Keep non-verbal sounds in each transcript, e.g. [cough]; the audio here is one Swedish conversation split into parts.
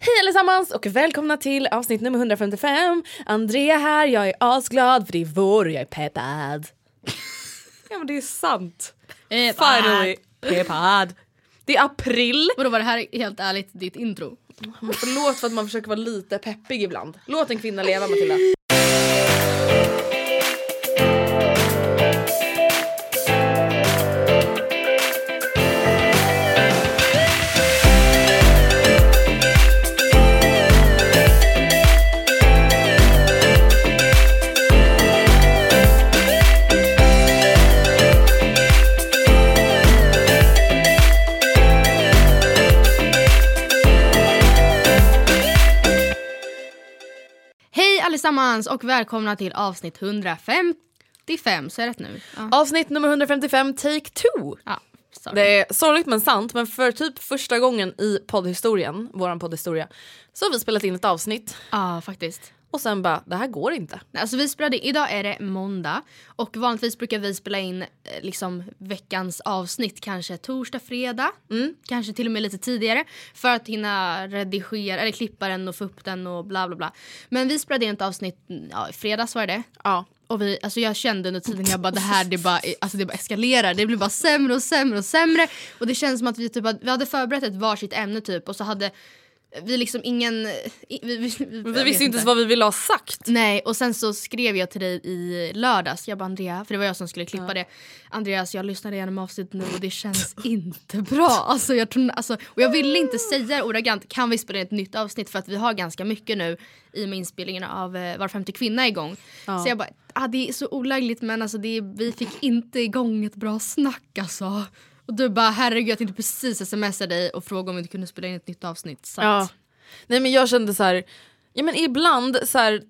Hej allesammans och välkomna till avsnitt nummer 155. Andrea här, jag är asglad för det är vår och jag är peppad. ja men det är sant. Finally peppad. Det är april. Vadå var det här helt ärligt ditt intro? Förlåt för att man försöker vara lite peppig ibland. Låt en kvinna leva Matilda. Allesammans och välkomna till avsnitt 155, så är det rätt nu? Ja. Avsnitt nummer 155, take two. ja sorry. Det är sorgligt men sant men för typ första gången i poddhistorien, våran poddhistoria, så har vi spelat in ett avsnitt Ja, faktiskt. Och sen bara, det här går inte. Alltså vi spelade, idag är det måndag och vanligtvis brukar vi spela in eh, liksom veckans avsnitt kanske torsdag, fredag. Kanske till och med lite tidigare för att hinna redigera eller klippa den och få upp den och bla bla bla. Men vi spelade in ett avsnitt, mm, ja, fredags var det Ja. Och vi, alltså jag kände under tiden, jag bara det här det bara, alltså det bara eskalerar. Det blir bara sämre och sämre och sämre. Och det känns som att vi, typ, hade- vi hade förberett ett varsitt ämne typ och så hade vi liksom ingen... Vi, vi, Vi visste inte ens vad vi ville ha sagt. Nej och sen så skrev jag till dig i lördags, jag bara Andrea, för det var jag som skulle klippa det. Andreas jag lyssnade igenom avsnittet nu och det känns [laughs] inte bra. Alltså, jag tror, alltså, och jag ville inte säga ordagrant kan vi spela in ett nytt avsnitt för att vi har ganska mycket nu i och med inspelningen av eh, Var femte kvinna igång. Så jag bara, ah, det är så olagligt men alltså det, är- vi fick inte igång ett bra snack alltså. Och du bara herregud jag tänkte precis smsa dig och fråga om vi inte kunde spela in ett nytt avsnitt. Så Ja. Nej men jag kände så här, ja men ibland så här,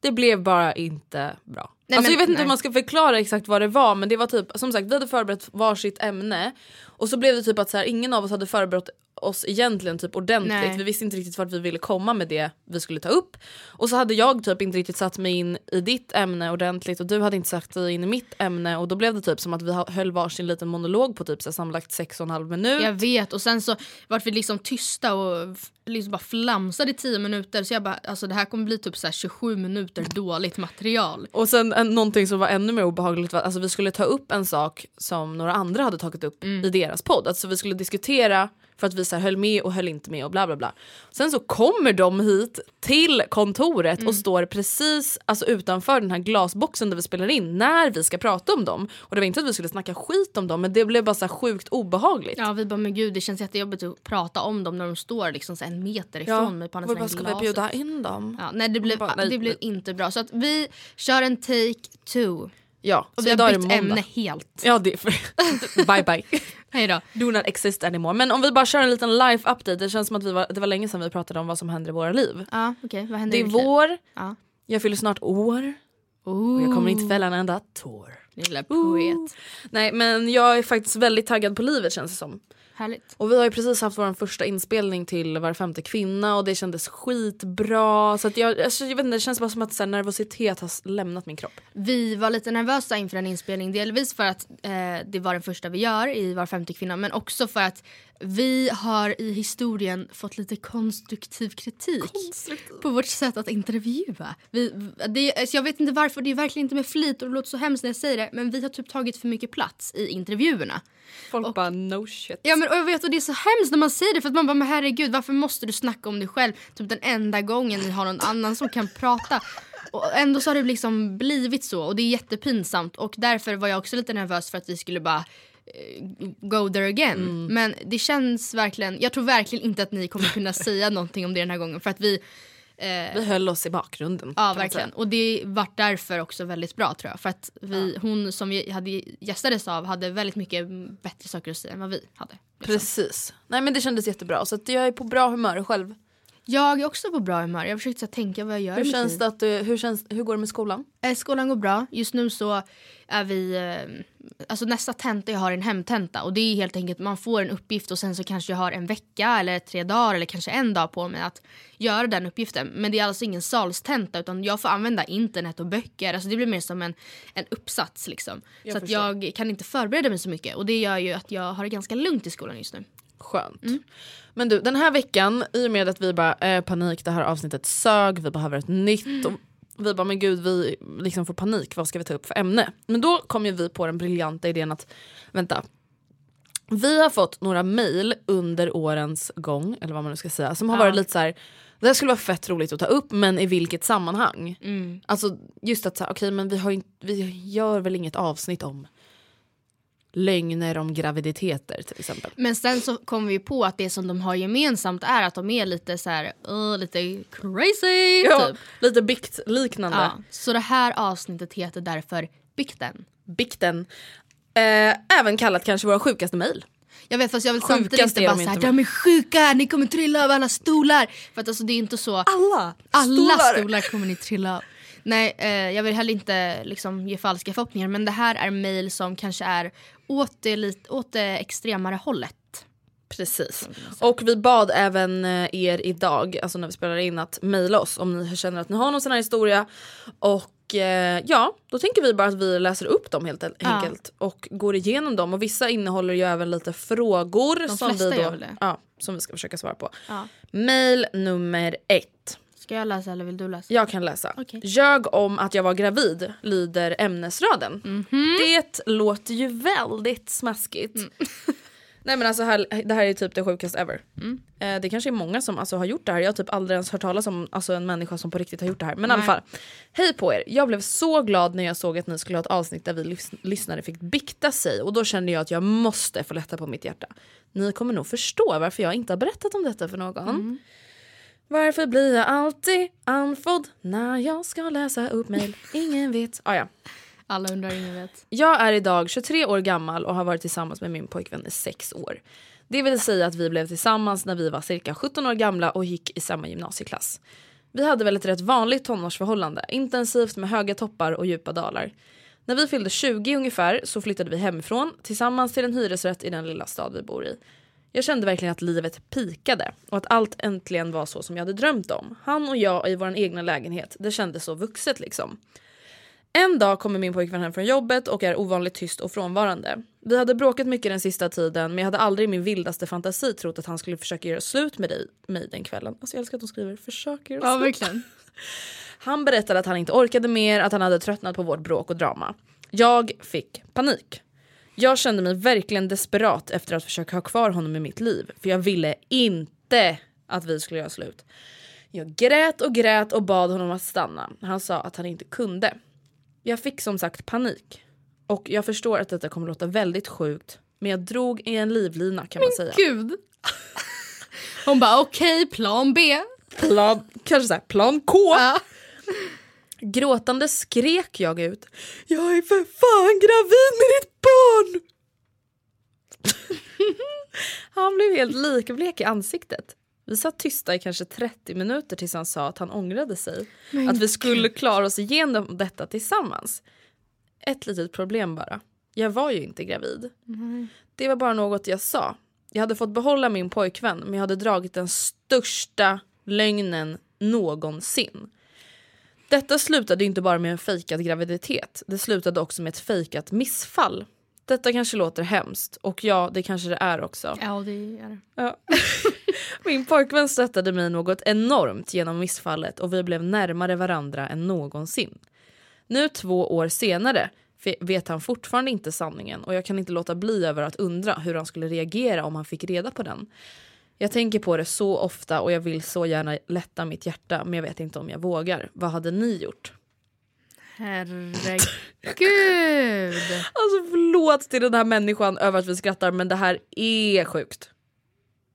det blev bara inte bra. Nej, alltså men- jag vet inte nej. hur man ska förklara exakt vad det var men det var typ som sagt vi hade förberett varsitt ämne och så blev det typ att så här, ingen av oss hade förberett oss egentligen typ ordentligt. Nej. Vi visste inte riktigt vart vi ville komma med det vi skulle ta upp. Och så hade jag typ inte riktigt satt mig in i ditt ämne ordentligt och du hade inte satt dig in i mitt ämne och då blev det typ som att vi höll varsin liten monolog på typ så här, sammanlagt sex och en halv minut. Jag vet och sen så vart vi liksom tysta och liksom bara flamsade i 10 minuter så jag bara alltså det här kommer bli typ så här 27 minuter dåligt material. Och sen en, någonting som var ännu mer obehagligt var att alltså, vi skulle ta upp en sak som några andra hade tagit upp Mm. i deras podd. Alltså vi skulle diskutera för att vi så här, höll med och höll inte med och bla bla bla. Sen så kommer de hit till kontoret Mm. och står precis alltså, utanför den här glasboxen där vi spelar in när vi ska prata om dem. Och det var inte att vi skulle snacka skit om dem men det blev bara så här sjukt obehagligt. Ja vi bara men gud det känns jättejobbigt att prata om dem när de står liksom så en meter ifrån mig på andra sidan ska vi glaset. bjuda in dem? Ja, nej det blev, bara, nej, det blev inte bra så att vi kör en take two. Ja, Och så vi har bytt ämne helt. Ja, det för... [laughs] bye bye. [laughs] Hej då. Do not exist anymore. Men om vi bara kör en liten life update. Det känns som att vi var, det var länge sedan vi pratade om vad som händer i våra liv. Ja okej vad händer Det är vår, Ja. jag fyller snart år och jag kommer inte fälla en enda tår. Lilla poet. Nej men jag är faktiskt väldigt taggad på livet känns det som. Härligt. Och vi har ju precis haft vår första inspelning till Var femte kvinna och det kändes skitbra. Så att jag, alltså, jag vet inte, det känns bara som att så här, nervositet har lämnat min kropp. Vi var lite nervösa inför en inspelning. Delvis för att eh, det var den första vi gör i Var femte kvinna men också för att vi har i historien fått lite konstruktiv kritik konstruktiv. på vårt sätt att intervjua. Vi, det, alltså jag vet inte varför, det är verkligen inte med flit och det låter så hemskt när jag säger det men vi har typ tagit för mycket plats i intervjuerna. Folk och, bara no shit. Ja men och jag vet och det är så hemskt när man säger det för att man bara men herregud varför måste du snacka om dig själv typ den enda gången ni har någon annan som kan prata. Och ändå så har det liksom blivit så och det är jättepinsamt och därför var jag också lite nervös för att vi skulle bara go there again. Mm. Men det känns verkligen, jag tror verkligen inte att ni kommer kunna [laughs] säga någonting om det den här gången för att vi Eh, vi höll oss i bakgrunden. Ja verkligen och det vart därför också väldigt bra tror jag. För att vi, ja. hon som vi hade gästades av hade väldigt mycket bättre saker att säga än vad vi hade. Liksom. Precis. Nej men det kändes jättebra så att jag är på bra humör själv. Jag är också på bra humör. Jag försökte tänka vad jag gör hur känns det att du, hur, känns, hur går det med skolan? Eh, skolan går bra. Just nu så är vi... Eh, alltså nästa tenta jag har en hemtenta och det är helt enkelt man får en uppgift och sen så kanske jag har en vecka eller tre dagar eller kanske en dag på mig att göra den uppgiften. Men det är alltså ingen salstenta utan jag får använda internet och böcker. Alltså det blir mer som en, en uppsats liksom. Jag så att jag kan inte förbereda mig så mycket och det gör ju att jag har det ganska lugnt i skolan just nu. Skönt. Mm. Men du, den här veckan, i och med att vi bara eh, panik, det här avsnittet sög, vi behöver ett nytt. Mm. Vi bara, men gud vi liksom får panik, vad ska vi ta upp för ämne? Men då kom ju vi på den briljanta idén att, vänta. Vi har fått några mail under årens gång, eller vad man nu ska säga, som har ja. varit lite så här, det här skulle vara fett roligt att ta upp men i vilket sammanhang? Mm. Alltså just att okej okay, men vi, har ju, vi gör väl inget avsnitt om lögner om graviditeter till exempel. Men sen så kommer vi på att det som de har gemensamt är att de är lite så här, uh, lite crazy. Ja, typ. Lite biktliknande. Ja, så det här avsnittet heter därför Bikten. Bikten. Eh, även kallat kanske våra sjukaste mejl. Jag vet fast jag vill samtidigt inte bara såhär, de är sjuka, ni kommer trilla av alla stolar. För att alltså det är inte så. Alla? Alla stolar, stolar kommer ni trilla av. Nej, eh, jag vill heller inte liksom, ge falska förhoppningar men det här är mail som kanske är åt det, lite, åt det extremare hållet. Precis. Och vi bad även eh, er idag, alltså när vi spelar in, att mejla oss om ni känner att ni har någon sån här historia. Och eh, ja, då tänker vi bara att vi läser upp dem helt enkelt ja. och går igenom dem. Och vissa innehåller ju även lite frågor som vi, då, ja, som vi ska försöka svara på. Ja. Mail nummer ett. Ska jag läsa eller vill du läsa? Jag kan läsa. Okay. Jag om att jag var gravid lyder ämnesraden. Mm -hmm. Det låter ju väldigt smaskigt. Mm. [laughs] Nej men alltså här, det här är typ det sjukaste ever. Mm. Eh, det kanske är många som alltså, har gjort det här. Jag har typ aldrig ens hört talas om alltså, en människa som på riktigt har gjort det här. Men i alla fall. Hej på er! Jag blev så glad när jag såg att ni skulle ha ett avsnitt där vi lys lyssnare fick bikta sig. Och då kände jag att jag måste få lätta på mitt hjärta. Ni kommer nog förstå varför jag inte har berättat om detta för någon. Mm. Varför blir jag alltid andfådd när jag ska läsa upp mejl? [laughs] Ingen vet. Ah, ja. Alla undrar, ingen vet. Jag är idag 23 år gammal och har varit tillsammans med min pojkvän i 6 år. Det vill säga att vi blev tillsammans när vi var cirka 17 år gamla och gick i samma gymnasieklass. Vi hade väl ett rätt vanligt tonårsförhållande, intensivt med höga toppar och djupa dalar. När vi fyllde 20 ungefär så flyttade vi hemifrån tillsammans till en hyresrätt i den lilla stad vi bor i. Jag kände verkligen att livet pikade och att allt äntligen var så som jag hade drömt om. Han och jag i vår egna lägenhet, det kändes så vuxet liksom. En dag kommer min pojkvän hem från jobbet och är ovanligt tyst och frånvarande. Vi hade bråkat mycket den sista tiden men jag hade aldrig i min vildaste fantasi trott att han skulle försöka göra slut med dig, mig den kvällen. Alltså jag älskar att de skriver försöker göra ja, slut. Verkligen. [laughs] Han berättade att han inte orkade mer, att han hade tröttnat på vårt bråk och drama. Jag fick panik. Jag kände mig verkligen desperat efter att försöka ha kvar honom i mitt liv. För jag ville inte att vi skulle göra slut. Jag grät och grät och bad honom att stanna. Han sa att han inte kunde. Jag fick som sagt panik. Och jag förstår att detta kommer låta väldigt sjukt. Men jag drog i en livlina kan men man säga. gud! [laughs] Hon bara okej, okay, plan B. Plan, kanske såhär, plan K. Ja. Gråtande skrek jag ut. Jag är för fan gravid med ditt barn! [laughs] han blev helt likblek i ansiktet. Vi satt tysta i kanske 30 minuter tills han sa att han ångrade sig. Men att vi skulle klara oss igenom detta tillsammans. Ett litet problem bara. Jag var ju inte gravid. Mm. Det var bara något jag sa. Jag hade fått behålla min pojkvän men jag hade dragit den största lögnen någonsin. Detta slutade inte bara med en fejkad graviditet, det slutade också med ett fejkat missfall. Detta kanske låter hemskt och ja, det kanske det är också. Ja det är det. Ja. [laughs] Min pojkvän stöttade mig något enormt genom missfallet och vi blev närmare varandra än någonsin. Nu två år senare vet han fortfarande inte sanningen och jag kan inte låta bli över att undra hur han skulle reagera om han fick reda på den. Jag tänker på det så ofta och jag vill så gärna lätta mitt hjärta men jag vet inte om jag vågar. Vad hade ni gjort? Herregud. [laughs] Alltså förlåt till den här människan över att vi skrattar men det här är sjukt.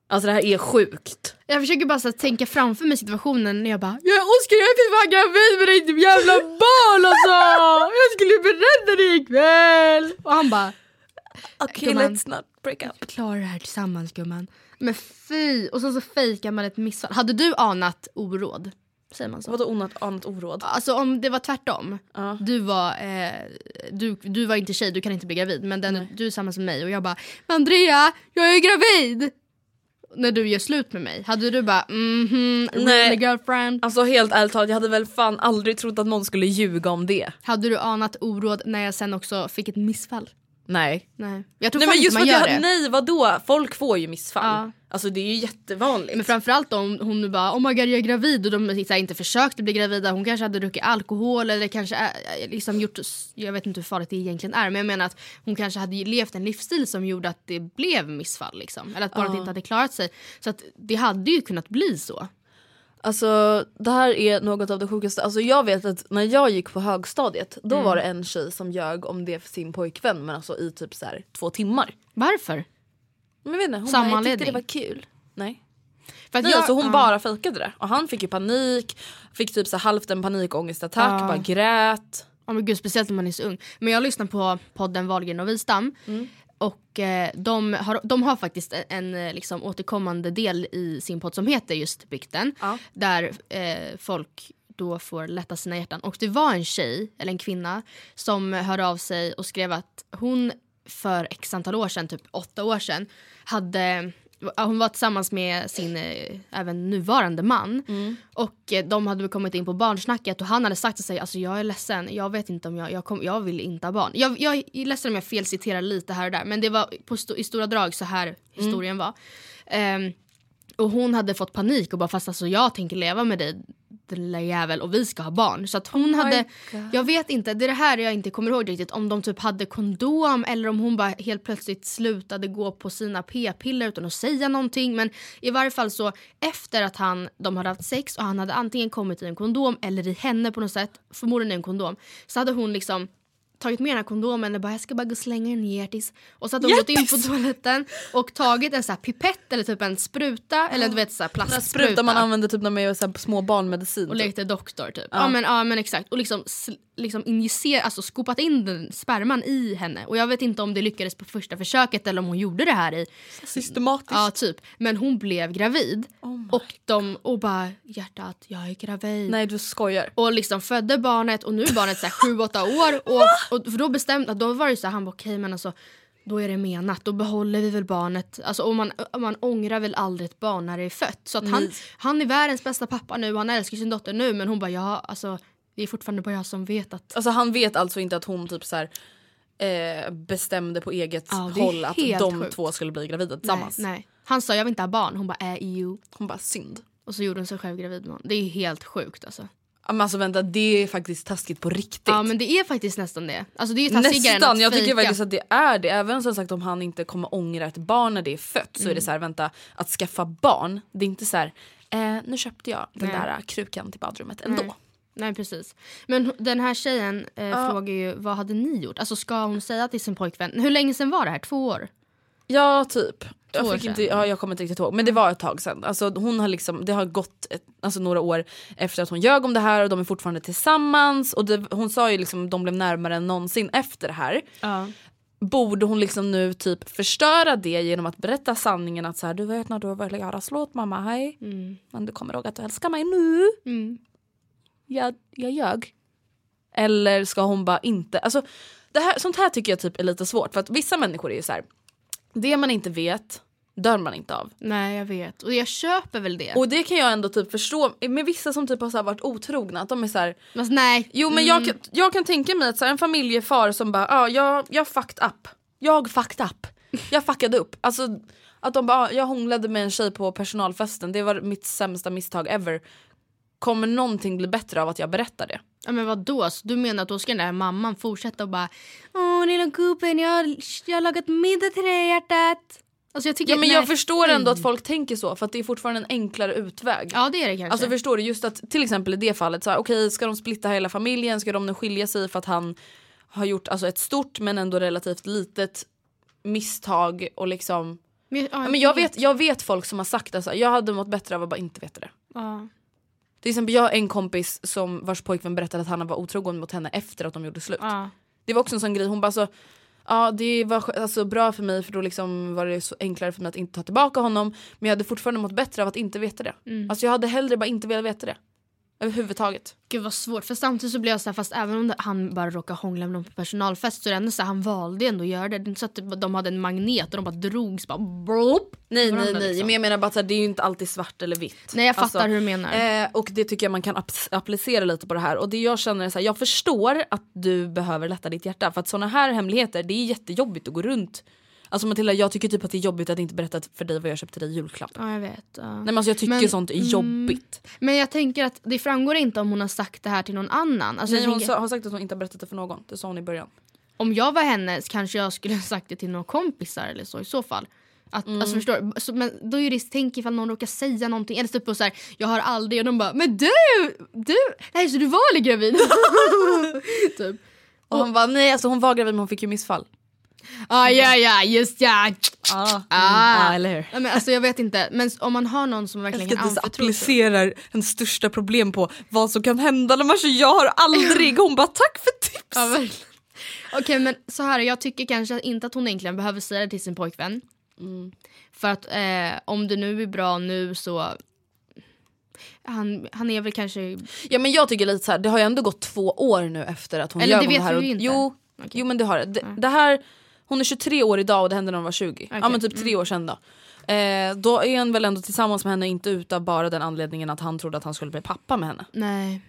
Alltså det här är sjukt. Jag försöker bara att tänka framför mig situationen när jag bara Jag Oskar jag är för fan gravid med ditt jävla barn alltså! Jag skulle berätta det ikväll! Och han bara Okej Gumman. let's not break up. Vi klarar det här tillsammans gumman. Men fy! Och så, så fejkar man ett missfall. Hade du anat oråd? Säger man så? Vadå onat, annat oråd? Alltså om det var tvärtom. Ja. Du, var, eh, du, du var inte tjej, du kan inte bli gravid. Men den, du är samma som mig och jag bara "Men Andrea, jag är gravid! När du gör slut med mig, hade du bara mhm, Nej. really girlfriend? Alltså helt ärligt talat, jag hade väl fan aldrig trott att någon skulle ljuga om det. Hade du anat oråd när jag sen också fick ett missfall? Nej. Nej. Jag tror Nej men just man gör jag, det. nej vadå? Folk får ju missfall. Ja. Alltså det är ju jättevanligt. Men framförallt om hon nu bara oh my god jag är gravid och de här, inte försökte bli gravida. Hon kanske hade druckit alkohol eller kanske är, liksom gjort, jag vet inte hur farligt det egentligen är men jag menar att hon kanske hade levt en livsstil som gjorde att det blev missfall liksom. Eller att barnet inte hade klarat sig. Så att det hade ju kunnat bli så. Alltså det här är något av det sjukaste. Alltså jag vet att när jag gick på högstadiet då Mm. var det en tjej som ljög om det för sin pojkvän men alltså i typ så här två timmar. Varför? Men vet inte, hon Samma bara, jag tyckte det var kul. Nej. För Nej jag- alltså hon ja. bara fejkade det. Och han fick ju panik, fick typ så här halvt en panikångestattack, Ja. bara grät. Ja men gud, speciellt när man är så ung. Men jag lyssnar på podden Wahlgren och Wistam. Och eh, de, har, de har faktiskt en, en eh, liksom, återkommande del i sin podd som heter just Bykten. Ja. Där eh, folk då får lätta sina hjärtan. Och det var en tjej, eller en kvinna, som hörde av sig och skrev att hon för x antal år sedan, typ åtta år sedan, hade hon var tillsammans med sin eh, även nuvarande man. Och eh, de hade kommit in på barnsnacket och han hade sagt till sig alltså jag är ledsen, jag vet inte om jag, jag, kom, jag vill inte ha barn. Jag, jag är ledsen om jag felciterar lite här och där men det var på sto, i stora drag så här historien var. Ehm, och hon hade fått panik och bara fast alltså jag tänker leva med dig lilla jävel och vi ska ha barn. Så att hon hade, jag vet inte, det är det här jag inte kommer ihåg riktigt om de typ hade kondom eller om hon bara helt plötsligt slutade gå på sina p-piller utan att säga någonting. Men i varje fall så efter att han, de hade haft sex och han hade antingen kommit i en kondom eller i henne på något sätt, förmodligen i en kondom, så hade hon liksom tagit med den här kondomen och bara jag ska bara gå och slänga en hjärtis. Och så hade hon gått in på toaletten och tagit en så pipett eller typ en spruta eller du vet så här Den plastspruta. sprutan man använder typ när man gör så små barnmedicin. Och typ. lekte doktor typ. Ja. men, ja men exakt. Och liksom, liksom injicerat, alltså skopat in den sperman i henne. Och jag vet inte om det lyckades på första försöket eller om hon gjorde det här i Systematiskt. Ja typ. Men hon blev gravid. Oh och de och bara hjärtat jag är gravid. Nej du skojar. Och liksom födde barnet och nu är barnet så här 7-8 år. [laughs] Och, och för då bestämde då var det så här, han bara okej men alltså då är det menat, då behåller vi väl barnet. Alltså, och man, man ångrar väl aldrig ett barn när det är fött. Så att han, han är världens bästa pappa nu han älskar sin dotter nu men hon bara ja alltså det är fortfarande bara jag som vet att Alltså han vet alltså inte att hon typ så här, eh, bestämde på eget Ja, håll att de sjukt. två skulle bli gravida nej, tillsammans. nej. Han sa jag vill inte ha barn, hon bara äh EU. Hon bara synd. Och så gjorde hon sig själv gravid med honom. Det är helt sjukt alltså. Ja, Men alltså vänta det är faktiskt taskigt på riktigt. Ja men det är faktiskt nästan det. Alltså det är ju tassigare än Nästan, att jag tycker fejka. faktiskt att det är det. Även som sagt om han inte kommer ångra ett barn när det är fött så är Mm. det så här, vänta, att skaffa barn, det är inte så här, eh, nu köpte jag den Nej. där krukan till badrummet ändå. Nej. Nej precis. Men den här tjejen eh, frågar ju vad hade ni gjort? Alltså ska hon säga till sin pojkvän, hur länge sedan var det här? Två år? Ja typ. Två Jag, fick inte, ja, jag kommer inte riktigt ihåg men det var ett tag sedan. Alltså, hon har liksom, det har gått ett, alltså, några år efter att hon ljög om det här och de är fortfarande tillsammans. Och det, hon sa ju liksom de blev närmare än någonsin efter det här. Ja. Borde hon liksom nu typ förstöra det genom att berätta sanningen att så här, du vet när du ville göra slut mamma, hej. Men du kommer ihåg att du älskar mig nu. Mm. Jag, jag ljög. Eller ska hon bara inte, alltså det här, sånt här tycker jag typ är lite svårt för att vissa människor är ju så här. det man inte vet, dör man inte av. Nej jag vet och jag köper väl det. Och det kan jag ändå typ förstå med vissa som typ har så varit otrogna att de är så här, Fast nej. Jo men jag, kan, jag kan tänka mig att så här, en familjefar som bara ah, jag, jag fucked up. Jag fucked up. Jag fuckade upp. Alltså att de bara ah, jag hånglade med en tjej på personalfesten, det var mitt sämsta misstag ever. Kommer någonting bli bättre av att jag berättar det? Ja men vadå? Så du menar att då ska den där mamman fortsätta och bara Åh lilla gubben jag, har- jag har lagat middag till dig hjärtat. Alltså jag tycker Ja men nej, jag förstår ändå att folk tänker så för att det är fortfarande en enklare utväg. Ja det är det kanske. Alltså förstår du, just att till exempel i det fallet, så här, okej ska de splitta hela familjen, ska de nu skilja sig för att han har gjort alltså, ett stort men ändå relativt litet misstag och liksom men, ja, men jag, vet, jag vet folk som har sagt det, så här, jag hade mått bättre av att bara inte veta det. Ja. Till exempel jag har en kompis som vars pojkvän berättade att han var otrogen mot henne efter att de gjorde slut. Ja. Det var också en sån grej, hon bara så Ja det var alltså, bra för mig för då liksom var det så enklare för mig att inte ta tillbaka honom Men jag hade fortfarande mått bättre av att inte veta det. Mm. Alltså jag hade hellre bara inte velat veta det. Överhuvudtaget. Gud vad svårt för samtidigt så blir jag så här, fast även om han bara råkar hångla med någon på personalfest så är det ändå så här, han valde ändå att göra det. Det är inte så att de hade en magnet och de bara drogs bara blop, Nej nej nej liksom. men jag menar bara att det är ju inte alltid svart eller vitt. Nej jag fattar Alltså, hur du menar. Eh, och det tycker jag man kan ap- applicera lite på det här. Och det jag känner är så här, jag förstår att du behöver lätta ditt hjärta. För att såna här hemligheter, det är jättejobbigt att gå runt. Alltså Matilda, jag tycker typ att det är jobbigt att inte berätta för dig vad jag köpte dig i julklapp. ja jag vet. Ja. Nej men alltså jag tycker Men- sånt är mm. jobbigt. Men jag tänker att det framgår inte om hon har sagt det här till någon annan. Alltså, Nej, hon tänker, har sagt att hon inte har berättat det för någon. Det sa hon i början. Om jag var henne kanske jag skulle [laughs] ha sagt det till några kompisar eller så i så fall. Att, Mm. alltså, förstår, så, men då är ju risk, tänk ifall någon råkar säga någonting eller typ på så här, jag har aldrig och de bara men du, du, nej så du var aldrig gravid? [laughs] typ. Och hon bara nej alltså hon var gravid men hon fick ju missfall. Ah, ja ja just ja. Ah, Ah. eller hur? Nej, men alltså, jag vet inte men om man har någon som verkligen kan anförtro applicerar en största problem på vad som kan hända när man säger jag har aldrig. Hon bara tack för tips. Ja. Okej men så här, jag tycker kanske inte att hon egentligen behöver säga det till sin pojkvän. Mm. För att eh, om det nu är bra nu så han, han är väl kanske... Ja men jag tycker lite så här, det har ju ändå gått två år nu efter att hon Eller gör det det vet här. vi och, ju inte. Jo, jo men det har det. Det, det här, hon är 23 år idag och det hände när hon var 20. Ja Okej, men typ tre år sedan då. Eh, då är han väl ändå tillsammans med henne inte utav bara den anledningen att han trodde att han skulle bli pappa med henne. Nej.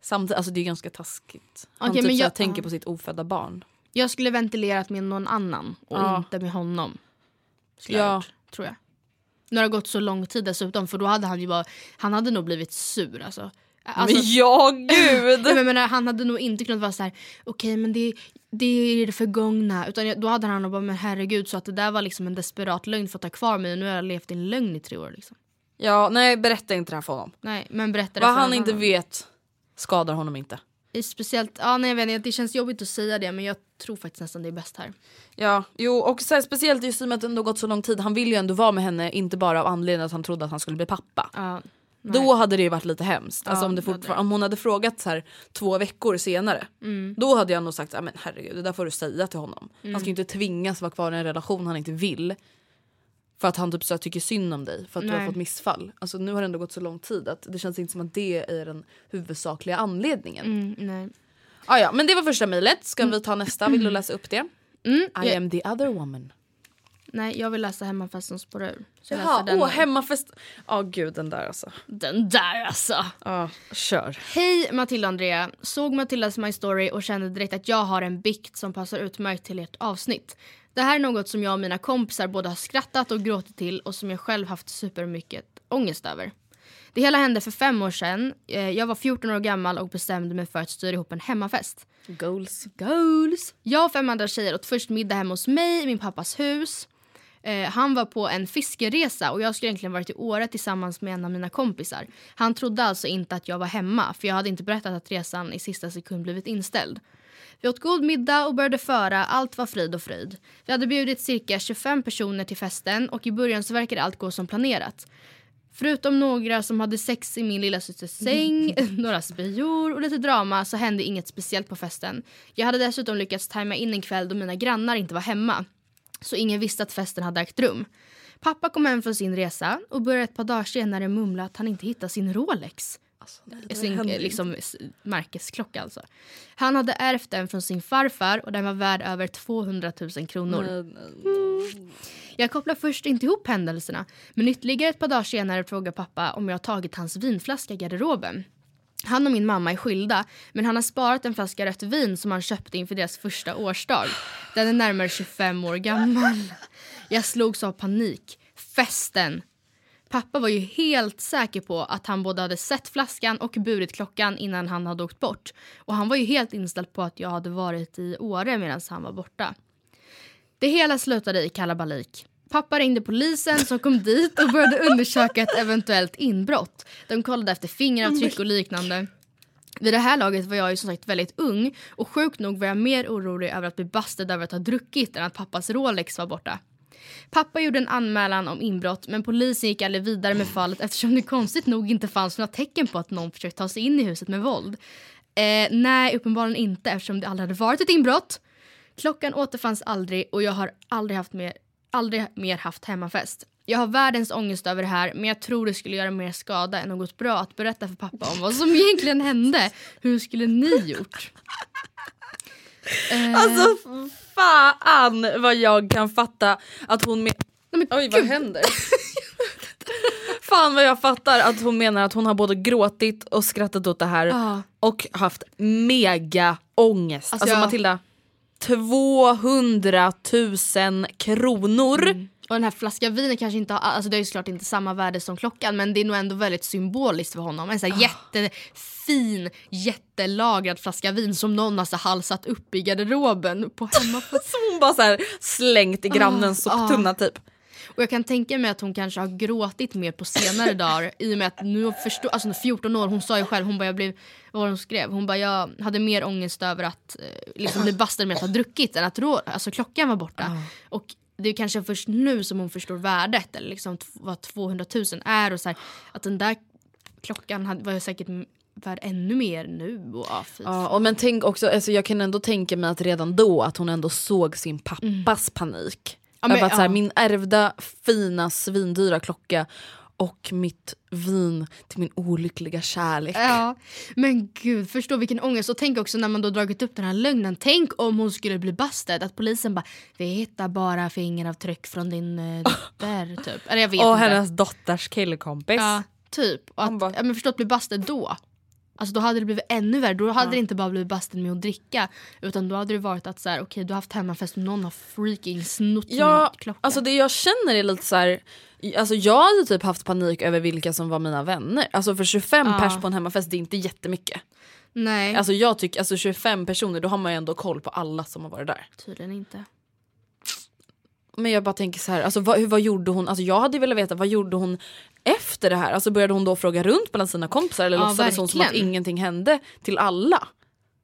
Samtidigt, alltså det är ganska taskigt. Han Okej, typ men jag- tänker ja. på sitt ofödda barn. Jag skulle ventilerat med någon annan och Ja. inte med honom. Skulle jag Ja. gjort, tror jag. Nu har det gått så lång tid dessutom för då hade han ju bara, han hade nog blivit sur alltså. Alltså men ja gud! [laughs] Men menar, han hade nog inte kunnat vara så här: okej men det, det är det förgångna. Utan då hade han nog bara, men herregud så att det där var liksom en desperat lögn för att ta kvar mig och nu har jag levt i en lögn i tre år. Liksom. ja nej berätta inte det här för honom. Nej men berätta det Vad för han inte vet skadar honom inte. Speciellt, ja nej jag vet inte, det känns jobbigt att säga det men jag tror faktiskt nästan det är bäst här. Ja, jo och så här, speciellt just i och med att det ändå gått så lång tid. Han vill ju ändå vara med henne, inte bara av anledningen att han trodde att han skulle bli pappa. Ja, Då hade det ju varit lite hemskt. Alltså Ja, om, det det hade fortfar- om hon hade frågat så här två veckor senare. Mm. Då hade jag nog sagt men herregud det där får du säga till honom. Mm. Han ska ju inte tvingas vara kvar i en relation han inte vill. För att han typ så tycker synd om dig för att du har Nej. fått missfall. Alltså nu har det ändå gått så lång tid att det känns inte som att det är den huvudsakliga anledningen. mm, nej. Ah, ja, men det var första mejlet. Ska vi ta nästa? Vill du [clears throat] läsa upp det? Mm, I jag, am the other woman. Nej jag vill läsa hemmafesten spårar ur. Så jag Jaha, åh hemmafest. Ja gud den där alltså. Den där alltså! Ja, kör. Hej Matilda och Andrea. Såg Matildas My Story och kände direkt att jag har en bikt som passar utmärkt till ert avsnitt. Det här är något som jag och mina kompisar både har skrattat och gråtit till och som jag själv haft supermycket ångest över. Det hela hände för fem år sedan. Eh, Jag var 14 år gammal och bestämde mig för att styra ihop en hemmafest. Goals. Goals! Jag och fem andra tjejer åt först middag hemma hos mig i min pappas hus. Eh, han var på en fiskeresa och jag skulle egentligen varit i Åre tillsammans med en av mina kompisar. Han trodde alltså inte att jag var hemma för jag hade inte berättat att resan i sista sekund blivit inställd. Vi åt god middag och började föra, allt var frid och fröjd. Vi hade bjudit cirka 25 personer till festen och i början så verkade allt gå som planerat. Förutom några som hade sex i min lilla systers säng, [laughs] några spyor och lite drama så hände inget speciellt på festen. Jag hade dessutom lyckats tajma in en kväll då mina grannar inte var hemma. Så ingen visste att festen hade ägt rum. Pappa kom hem från sin resa och började ett par dagar senare mumla att han inte hittade sin Rolex. Alltså, nej, sin eh, liksom, märkesklocka alltså. Han hade ärvt den från sin farfar och den var värd över 200 000 kronor. Nej, nej. Jag kopplar först inte ihop händelserna men ytterligare ett par dagar senare frågar pappa om jag tagit hans vinflaska i garderoben. Han och min mamma är skilda men han har sparat en flaska rött vin som han köpte inför deras första årsdag. Den är närmare 25 år gammal. Jag slogs av panik. Festen! Pappa var ju helt säker på att han både hade sett flaskan och burit klockan innan han hade åkt bort. Och han var ju helt inställd på att jag hade varit i Åre medan han var borta. Det hela slutade i kalabalik. Pappa ringde polisen som kom dit och började undersöka ett eventuellt inbrott. De kollade efter fingeravtryck och liknande. Vid det här laget var jag ju som sagt väldigt ung och sjukt nog var jag mer orolig över att bli bastad över att ha druckit än att pappas Rolex var borta. Pappa gjorde en anmälan om inbrott men polisen gick aldrig vidare med fallet eftersom det konstigt nog inte fanns några tecken på att någon försökt ta sig in i huset med våld. Eh, nej, uppenbarligen inte eftersom det aldrig hade varit ett inbrott. Klockan återfanns aldrig och jag har aldrig, haft mer, aldrig mer haft hemmafest. Jag har världens ångest över det här men jag tror det skulle göra mer skada än något bra att berätta för pappa om vad som egentligen hände. Hur skulle ni gjort? Eh, Alltså fan vad jag kan fatta att hon med... nej, men Oj vad händer? fan vad jag fattar att hon menar att hon har både gråtit och skrattat åt det här Ja. och haft mega ångest. Alltså, Alltså, jag- Matilda, 200 000 kronor. Och den här flaskan vin är kanske inte, har- alltså det är ju såklart inte samma värde som klockan men det är nog ändå väldigt symboliskt för honom. En sån här jättefin, jättelagrad flaska vin som någon har så halsat upp i garderoben på hemmafest. [laughs] Som hon bara så här slängt i grannens Ah, soptunna typ. Och jag kan tänka mig att hon kanske har gråtit mer på senare dagar i och med att nu förstår, alltså hon är 14 år, hon sa ju själv, hon bara jag blev, vad hon skrev? Hon bara jag hade mer ångest över att eh, liksom bli bastad med att ha druckit än att rå, alltså klockan var borta. Och det är kanske först nu som hon förstår värdet eller liksom vad 200 000 är och så här, att den där klockan hade, var säkert värd ännu mer nu. Och, ja, Ja, och men tänk också, alltså jag kan ändå tänka mig att redan då att hon ändå såg sin pappas panik. Ja, men- att så här, ja. min ärvda fina svindyra klocka och mitt vin till min olyckliga kärlek. Ja, men gud, förstå vilken ångest. Och tänk också när man då dragit upp den här lögnen. Tänk om hon skulle bli bastad. Att polisen bara, vi hittar bara fingeravtryck från din uh, [laughs] dotter. typ. Eller jag vet och inte. hennes dotters killkompis. Ja, typ. Och att, bara- ja, men förstå att bli bastad då. Alltså då hade det blivit ännu värre. Då hade det inte bara blivit bastad med att dricka. Utan då hade det varit att så här, okej du har haft hemmafest och någon har freaking snott Ja, min klocka. alltså det jag känner är lite så här. Alltså jag hade typ haft panik över vilka som var mina vänner. Alltså för 25 Ja. pers på en hemmafest det är inte jättemycket. Nej, Alltså jag tycker, alltså 25 personer då har man ju ändå koll på alla som har varit där. tydligen inte. Men jag bara tänker så här, alltså vad, hur, vad gjorde hon? Alltså jag hade velat veta vad gjorde hon efter det här? Alltså började hon då fråga runt bland sina kompisar eller Ja, låtsades hon som att ingenting hände till alla?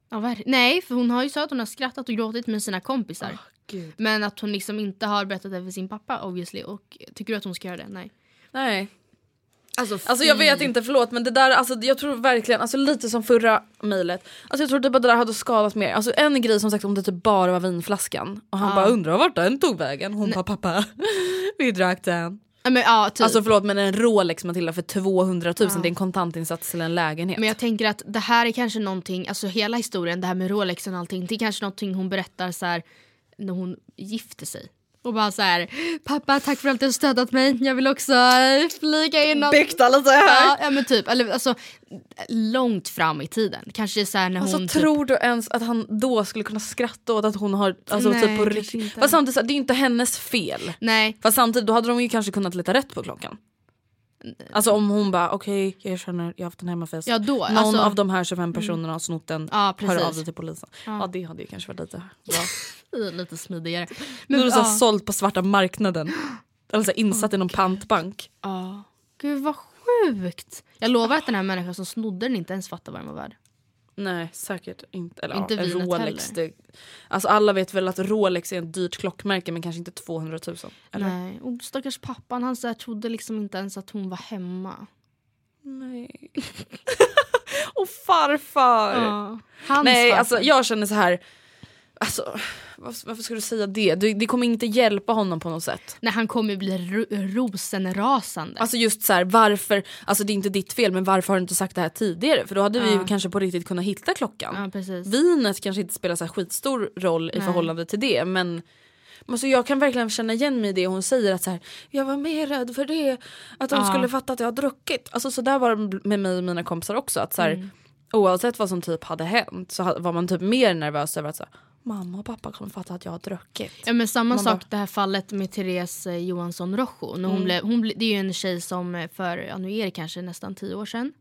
Ja, Nej, för hon har ju sagt att hon har skrattat och gråtit med sina kompisar. Gud. Men att hon liksom inte har berättat det för sin pappa obviously. Och tycker du att hon ska göra det? Nej. Nej. Alltså, Alltså jag vet inte, förlåt men det där, alltså, jag tror verkligen, alltså lite som förra mejlet. Alltså jag tror typ att det där hade skadat mer. Alltså en grej som sagt om det typ bara var vinflaskan. Och han Ja. bara undrar vart den tog vägen. Hon bara pappa, [laughs] vi drack den. Ja, men, ja, typ. Alltså förlåt men en Rolex Matilda för 200 000 det är en kontantinsats till en lägenhet. Men jag tänker att det här är kanske någonting, alltså hela historien, det här med Rolexen och allting, det är kanske någonting hon berättar så här när hon gifter sig. Och bara så här, pappa tack för allt du har stöttat mig, jag vill också flika in något. Bykta lite här. Ja, ja men typ, eller alltså långt fram i tiden. Kanske så här när Alltså hon typ, tror du ens att han då skulle kunna skratta åt att hon har, alltså Nej, typ på kanske riktigt. inte. Fast samtidigt, det är ju inte hennes fel. Nej, Fast samtidigt, då hade de ju kanske kunnat leta rätt på klockan. Alltså om hon bara okej jag erkänner jag har haft en hemmafest. ja då. Någon alltså, av de här 25 personerna har snott den, Ja, hör av dig till polisen. Ja. det hade ju kanske varit lite bra. [laughs] lite smidigare. Nu är det så här ja. sålt på svarta marknaden. Eller så här insatt i någon pantbank. Ja. Gud vad sjukt. Jag lovar att den här människan som snodde den inte ens fattar vad den var värd. Nej säkert inte. Eller Inte ja, vinet Rolex. heller. Det, alltså alla vet väl att Rolex är ett dyrt klockmärke men kanske inte 200 000. Eller? Nej, och stackars pappan han så här, trodde liksom inte ens att hon var hemma. Nej. [laughs] och farfar. Ja. Nej farfar. alltså jag känner så här. Alltså, varför, ska du säga det? det? Kommer inte hjälpa honom på något sätt. Nej han kommer bli ro rosenrasande. Alltså just så här, varför, alltså det är inte ditt fel men varför har du inte sagt det här tidigare? För då hade vi ju kanske på riktigt kunnat hitta klockan. Ja, precis. Vinet kanske inte spelar så skitstor roll i förhållande till det men Alltså jag kan verkligen känna igen mig i det hon säger att så här, jag var mer rädd för det. Att de Ja. skulle fatta att jag har druckit. Alltså så där var det med mig och mina kompisar också. Att så här, Mm. Oavsett vad som typ hade hänt så var man typ mer nervös över att så här, mamma och pappa kommer fatta att jag har druckit. Ja men samma Man sak bara- det här fallet med Therese eh, Johansson Rojo. När hon blev, hon ble, det är ju en tjej som eh, för, ja nu är det kanske nästan tio år sedan.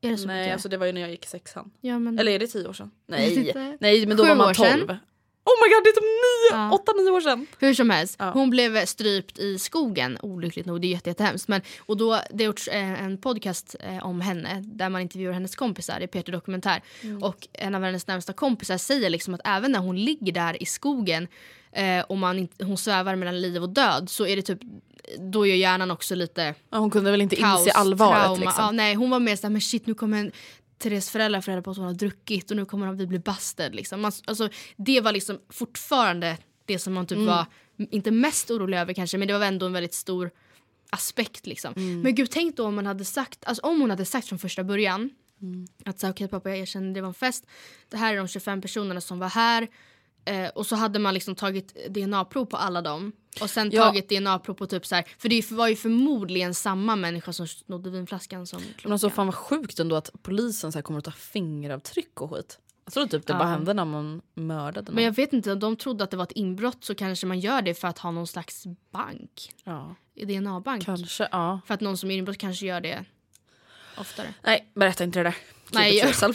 Är det så Nej mycket? alltså det var ju när jag gick sexan. ja, men, Eller är det tio år sedan? Nej, nej men då Sju var man tolv. Oh my god det är typ nio, Ja. åtta, nio år sedan. Hur som helst, Ja. hon blev strypt i skogen, olyckligt nog, det är jätte, jättehemskt. Men, och då, det har gjorts eh, en podcast eh, om henne där man intervjuar hennes kompisar, det är Peter Dokumentär. Mm. Och en av hennes närmsta kompisar säger liksom att även när hon ligger där i skogen eh, och man hon svävar mellan liv och död så är det typ, då gör hjärnan också lite Ja, hon kunde väl inte kaos, inse allvaret liksom. Ja, nej, hon var mer såhär, men shit nu kommer en Therese föräldrar få reda på att hon har druckit och nu kommer vi bli busted. Liksom. Man, alltså, det var liksom fortfarande det som man typ Mm. var, inte mest orolig över kanske, men det var ändå en väldigt stor aspekt. Liksom. Mm. Men gud, tänk då om man hade sagt, alltså, om hon hade sagt från första början Mm. att okej pappa jag erkänner det var en fest, det här är de 25 personerna som var här. Eh, och så hade man liksom tagit DNA-prov på alla dem. Och sen Ja. tagit DNA-prov på typ så här, för det var ju förmodligen samma människa som snodde vinflaskan som klockan. Men alltså fan vad sjukt ändå att polisen så här kommer att ta fingeravtryck och skit. Jag tror typ det bara Ja. hände när man mördade någon. Men jag vet inte, om de trodde att det var ett inbrott så kanske man gör det för att ha någon slags bank. ja, DNA-bank. kanske, ja. För att någon som är inbrott kanske gör det oftare. Nej, berätta inte det där. Keep Nej, jag-.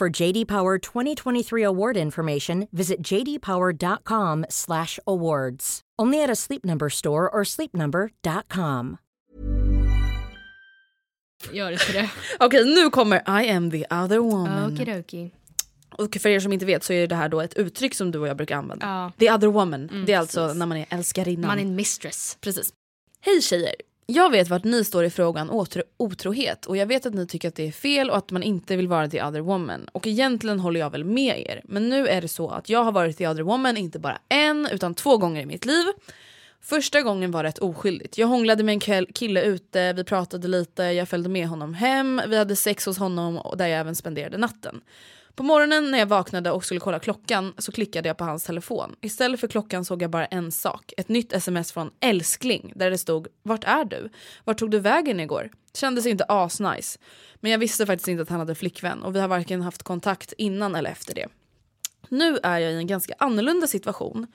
For JD Power 2023 award information, visit jdpower.com/awards. Only at a Sleep Number store or sleepnumber.com. Gör det det. [laughs] Okej nu kommer I am the other woman. Okidoki. Och för er som inte vet så är det här då ett uttryck som du och jag brukar använda. Ja. The other woman. det är alltså precis. när man är älskarinnan. Man är en mistress. Precis. Hej tjejer! Jag vet vart ni står i frågan otro otrohet och jag vet att ni tycker att det är fel och att man inte vill vara the other woman. Och egentligen håller jag väl med er. Men nu är det så att jag har varit the other woman inte bara en utan två gånger i mitt liv. Första gången var rätt oskyldigt. Jag hånglade med en kille ute, vi pratade lite, jag följde med honom hem, vi hade sex hos honom och där jag även spenderade natten. På morgonen när jag vaknade och skulle kolla klockan så klickade jag på hans telefon. Istället för klockan såg jag bara en sak. Ett nytt sms från älskling där det stod “Vart är du? Vart tog du vägen igår?” Kändes inte asnice. Men jag visste faktiskt inte att han hade flickvän och vi har varken haft kontakt innan eller efter det. Nu är jag i en ganska annorlunda situation.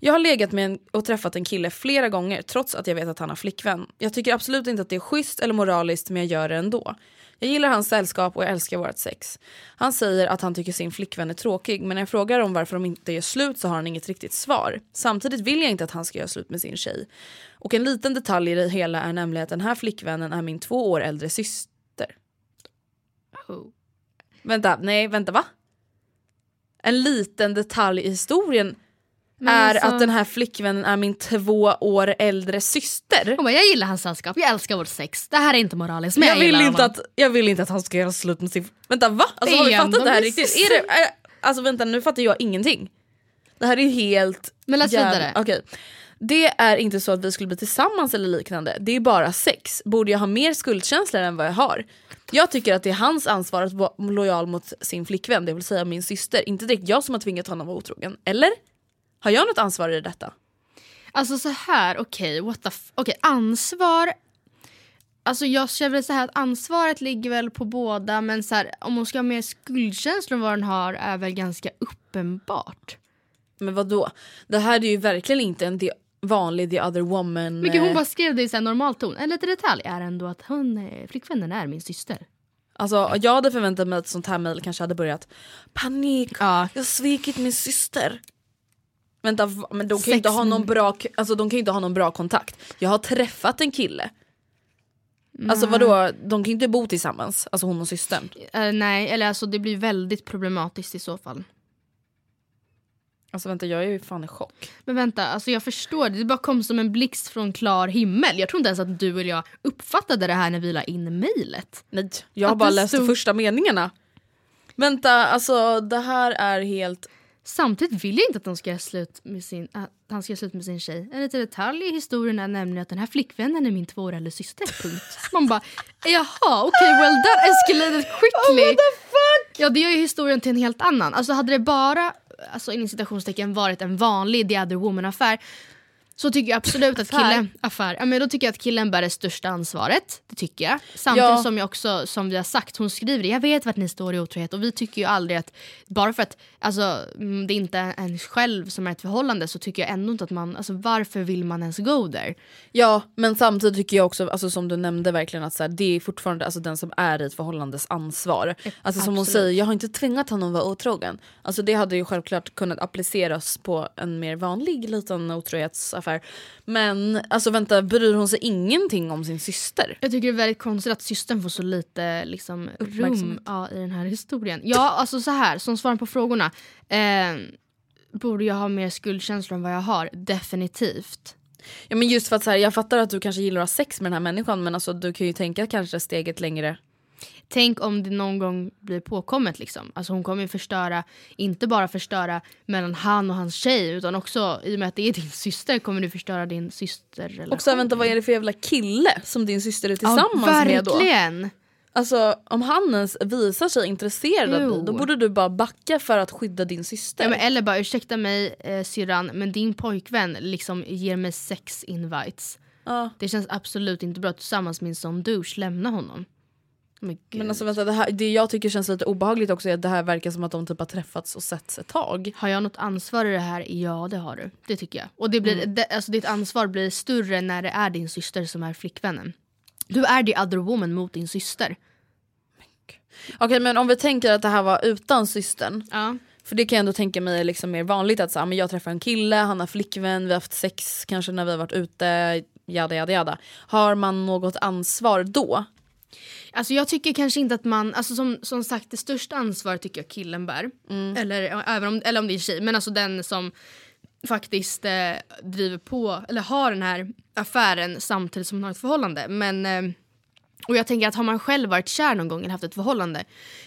Jag har legat med en, och träffat en kille flera gånger trots att jag vet att han har flickvän. Jag tycker absolut inte att det är schysst eller moraliskt men jag gör det ändå. Jag gillar hans sällskap och jag älskar vårt sex. Han säger att han tycker sin flickvän är tråkig men när jag frågar om varför de inte gör slut så har han inget riktigt svar. Samtidigt vill jag inte att han ska göra slut med sin tjej. Och en liten detalj i det hela är nämligen att den här flickvännen är min två år äldre syster. Oh. Vänta, nej vänta va? en liten detalj i historien är alltså- att den här flickvännen är min två år äldre syster. Hon bara, jag gillar hans sällskap, jag älskar vårt sex. Det här är inte moraliskt men jag, jag, vill inte honom. att, jag vill inte att han ska göra slut med sin... Vänta va? Alltså, har vi fattat det här riktigt? Är det, är, alltså vänta nu fattar jag ingenting. Det här är helt... Men läs jävla- vidare. Okej. Det är inte så att vi skulle bli tillsammans eller liknande. Det är bara sex. Borde jag ha mer skuldkänslor än vad jag har? Jag tycker att det är hans ansvar att vara lojal mot sin flickvän, det vill säga min syster. Inte direkt jag som har tvingat honom att vara otrogen. Eller? Har jag något ansvar i detta? Alltså så här, okej, what the f- Okej, ansvar. Alltså jag känner väl så här att ansvaret ligger väl på båda men så här, om hon ska ha mer skuldkänslor än vad den har är väl ganska uppenbart. Men vad då? Det här är ju verkligen inte en the, vanlig the other woman... Mycket hon eh, bara skrev det i så normal ton. En liten detalj är ändå att hon, eh, flickvännen är min syster. Alltså jag hade förväntat mig att sånt här mejl kanske hade börjat Panik, Ja. jag har svikit min syster. Vänta, men de kan ju inte ha någon bra, alltså, de kan inte ha någon bra kontakt. Jag har träffat en kille. Alltså vadå, de kan ju inte bo tillsammans, alltså hon och systern. Eh, nej, eller alltså det blir väldigt problematiskt i så fall. Alltså vänta jag är ju fan i chock. Men vänta, alltså jag förstår det. Det bara kom som en blixt från klar himmel. Jag tror inte ens att du eller jag uppfattade det här när vi la in mejlet. Nej, jag har bara läst de stod- första meningarna. Vänta, alltså det här är helt... Samtidigt vill jag inte att, de ska göra slut med sin, att han ska göra slut med sin tjej. En liten detalj i historien är nämligen att den här flickvännen är min två år äldre syster. Punkt. Man bara, jaha okej well that escalated quickly. Ja det gör ju historien till en helt annan. Alltså hade det bara, alltså inom citationstecken varit en vanlig the other woman affär så tycker jag absolut att killen, affär, ja, men då tycker jag att killen bär det största ansvaret. Det tycker jag. Samtidigt Ja. som jag också, som vi har sagt, hon skriver jag vet vart ni står i otrohet och vi tycker ju aldrig att, bara för att alltså, mm, det inte är en själv som är ett förhållande så tycker jag ändå inte att man, alltså varför vill man ens go there? Ja men samtidigt tycker jag också, alltså, som du nämnde verkligen att så här, det är fortfarande alltså, den som är i ett förhållandes ansvar. Alltså som hon absolut. säger, jag har inte tvingat honom att vara otrogen. Alltså det hade ju självklart kunnat appliceras på en mer vanlig liten otrohetsaffär. Men alltså vänta, bryr hon sig ingenting om sin syster? Jag tycker det är väldigt konstigt att systern får så lite liksom, rum ja, i den här historien. Ja, alltså så här, som svar på frågorna. Eh, borde jag ha mer skuldkänslor än vad jag har? Definitivt. Ja men just för att så här, jag fattar att du kanske gillar att ha sex med den här människan men alltså, du kan ju tänka kanske steget längre. Tänk om det någon gång blir påkommet liksom. Alltså hon kommer ju förstöra, inte bara förstöra mellan han och hans tjej utan också i och med att det är din syster kommer du förstöra din systerrelation. Och så vänta vad är det för jävla kille som din syster är tillsammans ja, med då? verkligen. Alltså om han ens visar sig intresserad av dig då borde du bara backa för att skydda din syster. Ja, men eller bara ursäkta mig eh, syrran men din pojkvän liksom ger mig sex invites. Ja. Det känns absolut inte bra att tillsammans med en sån douche lämna honom. Men. Men alltså vänta, det, här, det jag tycker känns lite obehagligt också är att det här verkar som att de typ har träffats och setts ett tag. Har jag något ansvar i det här? Ja det har du. Det tycker jag. Och det blir, Mm. det, alltså, ditt ansvar blir större när det är din syster som är flickvännen. Du är the other woman mot din syster. Okej men om vi tänker att det här var utan systern. Ja. För det kan jag ändå tänka mig är liksom mer vanligt att så, men jag träffar en kille, han har flickvän, vi har haft sex kanske när vi har varit ute, jada jada jada. Har man något ansvar då? Alltså jag tycker kanske inte att man, alltså som, som sagt det största ansvaret tycker jag killen bär. Eller, ja, även om, eller om det är en tjej, men alltså den som faktiskt eh, driver på, eller har den här affären samtidigt som man har ett förhållande. Men, eh, och jag tänker att har man själv varit kär någon gång eller haft ett förhållande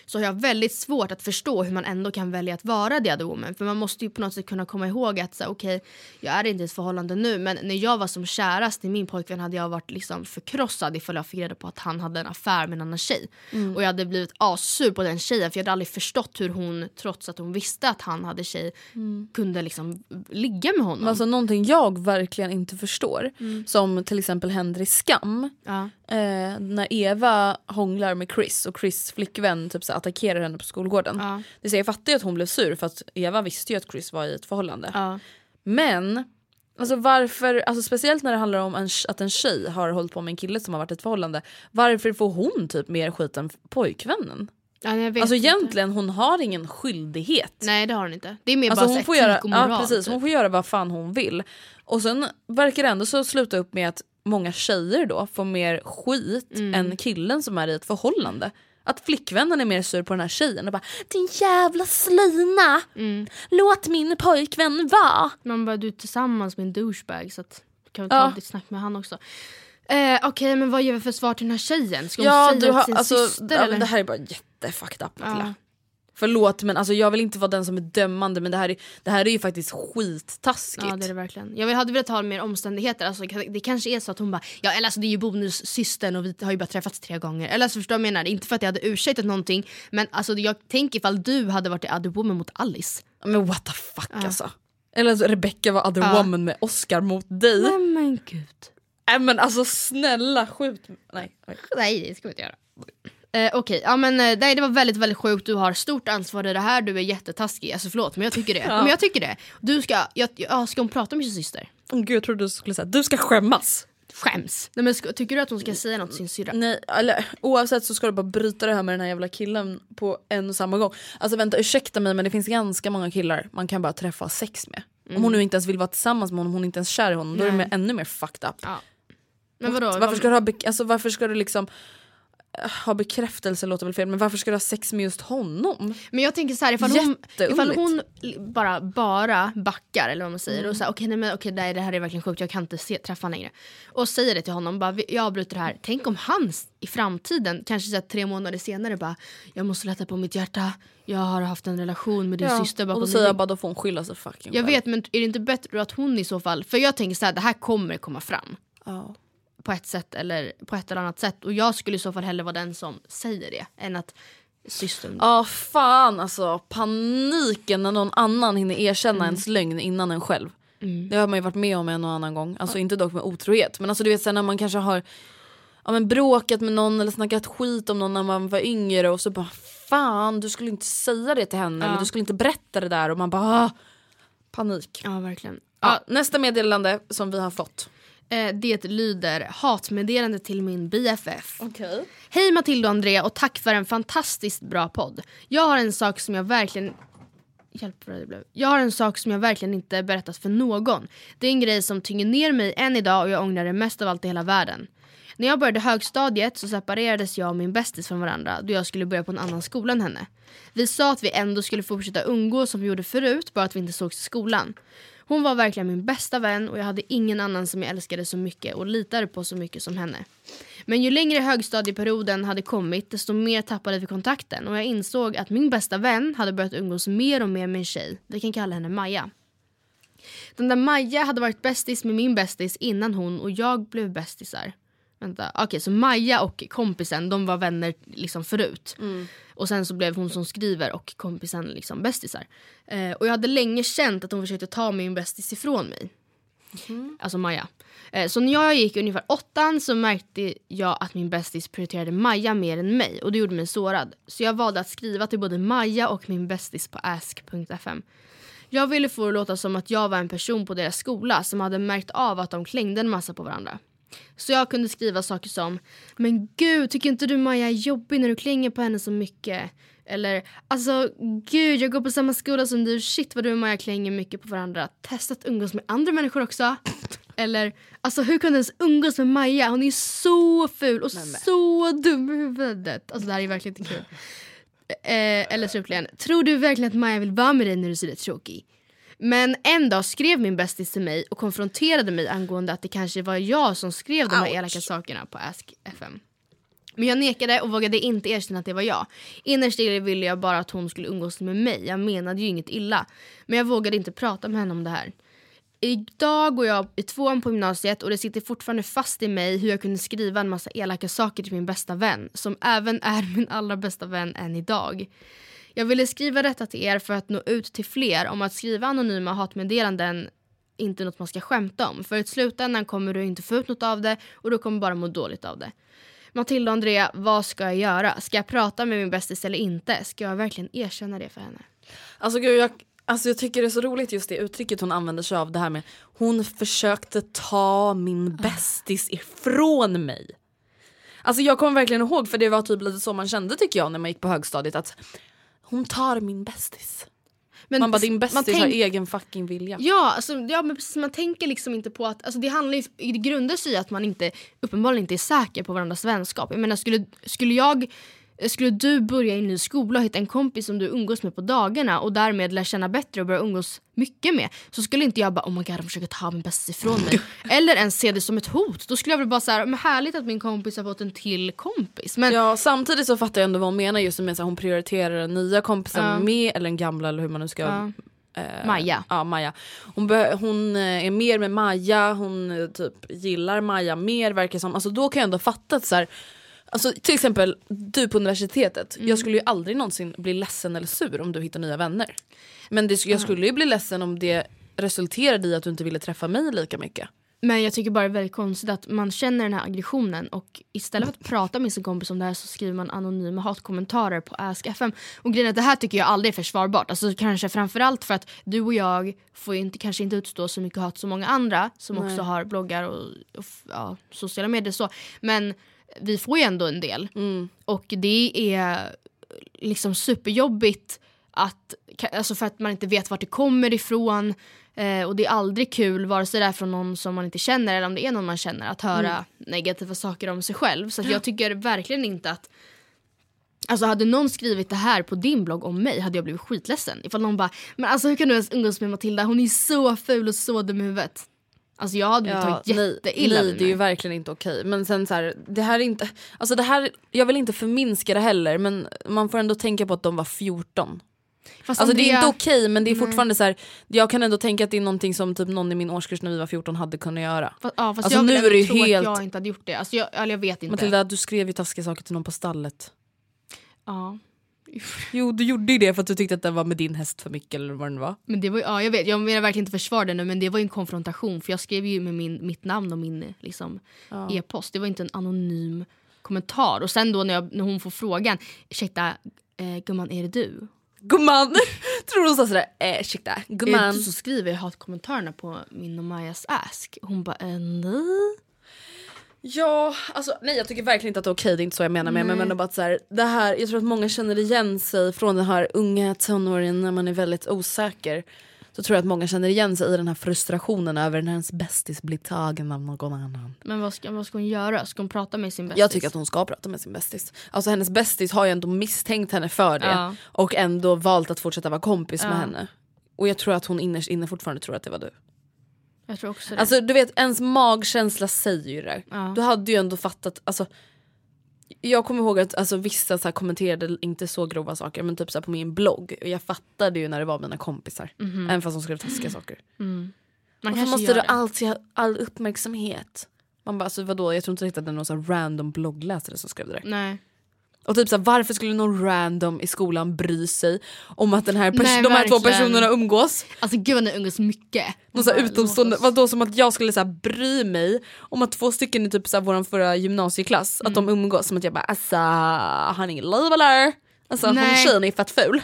så har jag väldigt svårt att förstå hur man ändå kan välja att vara the other woman. För man måste ju på något sätt kunna komma ihåg att okej, jag är inte i ett förhållande nu men när jag var som kärast i min pojkvän hade jag varit liksom förkrossad ifall jag fick reda på att han hade en affär med en annan tjej. Och jag hade blivit assur på den tjejen för jag hade aldrig förstått hur hon, trots att hon visste att han hade tjej, kunde liksom ligga med honom. Alltså någonting jag verkligen inte förstår, som till exempel händer i Skam. ja. Eh, när Eva hånglar med Chris och Chris flickvän typ så attackerar henne på skolgården. Ja. Det säga, jag fattar ju att hon blev sur för att Eva visste ju att Chris var i ett förhållande. Ja. Men alltså varför, alltså speciellt när det handlar om en, att en tjej har hållit på med en kille som har varit i ett förhållande. Varför får hon typ mer skit än pojkvännen? Ja, Alltså inte. egentligen hon har ingen skyldighet. Nej det har hon inte. Det är mer Alltså bara hon får, göra, och moral. ja, precis, hon typ. får göra vad fan hon vill. Och sen verkar det ändå så sluta upp med att många tjejer då får mer skit Mm. än killen som är i ett förhållande. Att flickvännen är mer sur på den här tjejen och bara din jävla slina, låt min pojkvän vara. Man bara du är tillsammans med en douchebag så att kan Ja. ta ditt snack med han också. Eh, Okej men vad ger vi för svar till den här tjejen? Ska hon Ja, säga du har, till sin alltså, syster ja, eller? det här är bara jättefucked up Matilda. Ja. Förlåt men alltså, jag vill inte vara den som är dömande men det här är, det här är ju faktiskt skittaskigt. Ja det är det verkligen. Jag hade velat ha mer omständigheter. Alltså, det kanske är så att hon bara ja eller alltså det är ju bonussystern och vi har ju bara träffats tre gånger. Eller alltså förstår du vad jag menar? Inte för att jag hade ursäktat någonting men alltså jag tänker ifall du hade varit i other woman mot Alice. Men what the fuck alltså. Eller alltså, Rebecca var other Ja. woman med Oscar mot dig. Nej men gud. Nej men alltså snälla skjut Nej. oj. Nej det ska vi inte göra. Eh, Okej, ja men eh, nej, det var väldigt väldigt sjukt. Du har stort ansvar i det här, du är jättetaskig. Alltså förlåt men jag tycker det. Men jag tycker det. Du ska, jag, ja, ska hon prata med sin syster? Åh, Gud jag trodde du skulle säga du ska skämmas. Skäms. Nej, men ska, tycker du att hon ska säga något till sin syrra? Nej, eller, oavsett så ska du bara bryta det här med den här jävla killen på en och samma gång. Alltså vänta ursäkta mig men det finns ganska många killar man kan bara träffa sex med. Om hon nu inte ens vill vara tillsammans med honom, hon är inte ens kär i honom, då är det Nej. ännu mer fucked up. Ja. Men vadå? Varför ska du ha, alltså, varför ska du liksom ha bekräftelse låter väl fel men varför ska du ha sex med just honom? Men jag tänker så här, ifall hon, ifall hon bara, bara backar eller vad man säger och säger okej nej men okej nej, det här är verkligen sjukt jag kan inte se, träffa honom längre. Och säger det till honom, bara, "Vi- jag avbryter det här. Tänk om han i framtiden, kanske så här, tre månader senare bara jag måste lätta på mitt hjärta, jag har haft en relation med din syster och bakom då säger jag rygg." bara då får hon skylla sig fucking Jag själv. vet men är det inte bättre att hon i så fall, för jag tänker så här, det här kommer komma fram Ja. På ett sätt eller på ett eller annat sätt och jag skulle i så fall hellre vara den som säger det än att systern Ja fan alltså paniken när någon annan hinner erkänna ens lögn innan en själv. Det har man ju varit med om en och annan gång. Alltså inte dock med otrohet men alltså du vet sen när man kanske har ja, men bråkat med någon eller snackat skit om någon när man var yngre och så bara fan du skulle inte säga det till henne Ja. eller du skulle inte berätta det där och man bara ah, panik. Ja verkligen. Ja, nästa meddelande som vi har fått. Eh, det lyder hatmeddelande till min BFF. Okej. Hej Matilda och Andrea och tack för en fantastiskt bra podd. Jag har en sak som jag verkligen Hjälp vad det blev. Jag har en sak som jag verkligen inte berättat för någon. Det är en grej som tynger ner mig än idag och jag ångrar det mest av allt i hela världen. När jag började högstadiet så separerades jag och min bästis från varandra då jag skulle börja på en annan skola än henne. Vi sa att vi ändå skulle fortsätta umgås som vi gjorde förut bara att vi inte sågs i skolan. Hon var verkligen min bästa vän och jag hade ingen annan som jag älskade så mycket och litade på så mycket som henne. Men ju längre högstadieperioden hade kommit desto mer tappade vi kontakten och jag insåg att min bästa vän hade börjat umgås mer och mer med en tjej. Vi kan kalla henne Maja. Den där Maja hade varit bästis med min bästis innan hon och jag blev bästisar. Vänta, okej så Maja och kompisen de var vänner liksom förut. Och sen så blev hon som skriver och kompisen liksom bästisar. Eh, och jag hade länge känt att hon försökte ta min bästis ifrån mig. Alltså Maja. Eh, Så när jag gick ungefär åttan så märkte jag att min bästis prioriterade Maja mer än mig och det gjorde mig sårad. Så jag valde att skriva till både Maja och min bästis på ask.fm. Jag ville få det att låta som att jag var en person på deras skola som hade märkt av att de klängde en massa på varandra. Så jag kunde skriva saker som Men gud, tycker inte du Maja är jobbig när du klänger på henne så mycket? Eller alltså gud, jag går på samma skola som du. Shit vad du och Maja klänger mycket på varandra. Testa att umgås med andra människor också. Eller alltså hur kunde du ens umgås med Maja? Hon är så ful och så dum i huvudet. Alltså det här är verkligen inte kul. Eh, eller slutligen, tror du verkligen att Maja vill vara med dig när du ser rätt tråkig? Men en dag skrev min bästis till mig och konfronterade mig angående att det kanske var jag som skrev de här elaka sakerna på Ask FM. Men jag nekade och vågade inte erkänna att det var jag. Innerst inne ville jag bara att hon skulle umgås med mig. Jag menade ju inget illa. Men jag vågade inte prata med henne om det här. Idag går jag i tvåan på gymnasiet och det sitter fortfarande fast i mig hur jag kunde skriva en massa elaka saker till min bästa vän. Som även är min allra bästa vän än idag. Jag ville skriva detta till er för att nå ut till fler om att skriva anonyma hatmeddelanden inte något man ska skämta om. För i slutändan kommer du inte få ut något av det och du kommer bara må dåligt av det. Matilda och Andrea, vad ska jag göra? Ska jag prata med min bästis eller inte? Ska jag verkligen erkänna det för henne? Alltså gud jag, alltså jag tycker det är så roligt just det uttrycket hon använder sig av det här med hon försökte ta min bästis ifrån mig. Alltså jag kommer verkligen ihåg för det var typ lite så man kände tycker jag när man gick på högstadiet att hon tar min bästis. Men Man bara din bästis man har tänk- egen fucking vilja. Ja, alltså, ja men precis, man tänker liksom inte på att, alltså det handlar ju, det grundar sig i att man inte, uppenbarligen inte är säker på varandras vänskap. Jag menar skulle, skulle jag skulle du börja i en ny skola och hitta en kompis som du umgås med på dagarna och därmed lär känna bättre och börja umgås mycket med så skulle inte jag bara oh my god de försöker ta min bästis ifrån mig. [laughs] Eller ens se det som ett hot. Då skulle jag väl bara säga men härligt att min kompis har fått en till kompis. Men Ja samtidigt så fattar jag ändå vad hon menar just med att hon prioriterar den nya kompisen Ja. med, eller den gamla eller hur man nu ska eh, Maja. Ja, Maja. Hon, hon eh, är mer med Maja, hon eh, typ gillar Maja mer verkar som. Alltså då kan jag ändå fatta att så här, alltså, till exempel du på universitetet. Mm. Jag skulle ju aldrig någonsin bli ledsen eller sur om du hittar nya vänner. Men det, jag skulle ju bli ledsen om det resulterade i att du inte ville träffa mig lika mycket. Men jag tycker bara det är väldigt konstigt att man känner den här aggressionen och istället för att prata med sin kompis om det här så skriver man anonyma hatkommentarer på AskFM. Och grejen är att det här tycker jag aldrig är försvarbart. Alltså kanske framförallt för att du och jag får inte, kanske inte utstå så mycket hat som många andra som också har bloggar och, och ja, sociala medier så. Men vi får ju ändå en del. Och det är liksom superjobbigt att, alltså för att man inte vet vart det kommer ifrån. Eh, och det är aldrig kul, vare sig det är från någon som man inte känner eller om det är någon man känner, att höra negativa saker om sig själv. Så jag tycker verkligen inte att Alltså hade någon skrivit det här på din blogg om mig hade jag blivit skitledsen. Ifall någon bara “men alltså hur kan du ens umgås med Matilda? Hon är så ful och så dum i huvudet”. Alltså jag hade blivit nej, jätteilla nej vid det är ju verkligen inte okej. Men sen så här, det här är inte, alltså det här, jag vill inte förminska det heller men man får ändå tänka på att de var 14. Fast Alltså det är Andrea- inte okej men det är fortfarande så här, jag kan ändå tänka att det är någonting som typ någon i min årskurs när vi var 14 hade kunnat göra. Fast, ja, fast Alltså, jag nu är det tro helt- att jag inte hade gjort det. Alltså jag, eller jag vet inte. Matilda du skrev ju taskiga saker till någon på stallet. Ja. [laughs] Jo du gjorde ju det för att du tyckte att den var med din häst för mycket eller vad det var. Men det var, ja, jag vet, jag menar verkligen inte försvara det nu men det var ju en konfrontation för jag skrev ju med min, mitt namn och min liksom, e-post. Det var inte en anonym kommentar. Och sen då när, jag, när hon får frågan, ursäkta eh, gumman är det du? Gumman! [laughs] Tror hon sa sådär, eh, ursäkta, det gumman. du som skriver hatkommentarerna på min och Majas ask? Hon bara eh, nej. Ja, alltså nej jag tycker verkligen inte att det är okej, det är inte så jag menar med men jag menar bara att så här, det här, jag tror att många känner igen sig från den här unga tonåringen när man är väldigt osäker. Så tror jag att många känner igen sig i den här frustrationen över när ens bästis blir tagen av någon annan. Men vad ska, vad ska hon göra? Ska hon prata med sin bästis? Jag tycker att hon ska prata med sin bästis. Alltså hennes bästis har ju ändå misstänkt henne för det Ja. och ändå valt att fortsätta vara kompis med Ja. henne. Och jag tror att hon innerst inne fortfarande tror att det var du. Jag tror också det. Alltså du vet ens magkänsla säger ju det. Ja. Du hade ju ändå fattat, alltså jag kommer ihåg att alltså, vissa så här, kommenterade inte så grova saker men typ så här, på min blogg. Och jag fattade ju när det var mina kompisar. Även fast de skrev taskiga saker. Mhm. man Varför måste du alltid ha all uppmärksamhet? Man bara alltså vadå, jag tror inte riktigt att det är någon så här random bloggläsare som skrev det där. Nej. Och typ så här, varför skulle någon random i skolan bry sig om att den här Nej, de här två personerna umgås? Alltså gud vad ni umgås mycket. Någon så här utomstående, vadå som att jag skulle så här bry mig om att två stycken i typ så här våran förra gymnasieklass, att de umgås som att jag bara alltså har ni inget liv eller? Alltså hon Nej. tjejen är fett ful.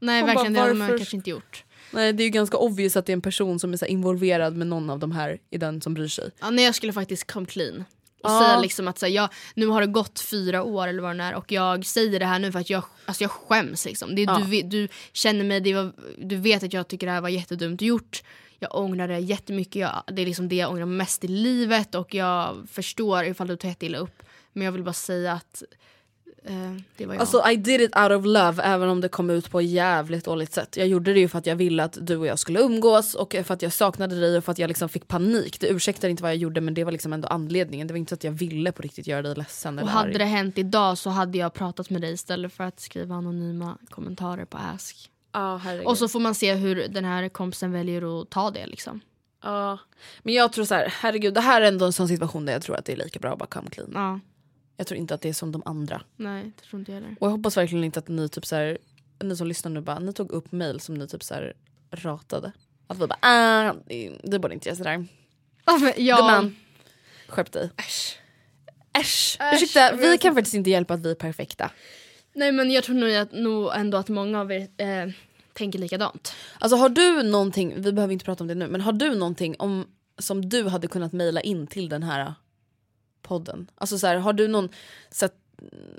Nej Hon verkligen, bara, det hade man varför- kanske inte gjort. Nej det är ju ganska obvious att det är en person som är så involverad med någon av de här i den som bryr sig. Ja, nej, jag skulle faktiskt come clean. Och Ja. säga liksom att så här, jag, nu har det gått fyra år eller vad det är och jag säger det här nu för att jag, alltså jag skäms. Liksom. Det, Ja. du, du känner mig, det var, du vet att jag tycker det här var jättedumt gjort. Jag ångrar det jättemycket, jag, det är liksom det jag ångrar mest i livet och jag förstår ifall du tar illa upp. Men jag vill bara säga att eh, det var jag. Alltså I did it out of love även om det kom ut på ett jävligt dåligt sätt. Jag gjorde det ju för att jag ville att du och jag skulle umgås och för att jag saknade dig och för att jag liksom fick panik. Det ursäktar inte vad jag gjorde men det var liksom ändå anledningen. Det var inte så att jag ville på riktigt göra dig ledsen och hade arg. det hänt idag så hade jag pratat med dig istället för att skriva anonyma kommentarer på Ask. Herregud. Och så får man se hur den här kompisen väljer att ta det liksom. Ja. Men jag tror så här, herregud det här är ändå en sån situation där jag tror att det är lika bra att bara come clean. Ja, Jag tror inte att det är som de andra. nej det tror inte jag heller. Och jag hoppas verkligen inte att ni typ så här, ni som lyssnar nu bara, ni tog upp mail som ni typ så här ratade. Att vi bara, ah, det borde inte göra sådär. Men, ja. Gumman, skärp dig. Äsch. Äsch. Ursäkta, vi kan faktiskt inte hjälpa att vi är perfekta. Nej men jag tror nog, att, nog ändå att många av er eh, tänker likadant. Alltså har du någonting, vi behöver inte prata om det nu, men har du någonting om, som du hade kunnat mejla in till den här podden? Alltså så här, har du någon så här,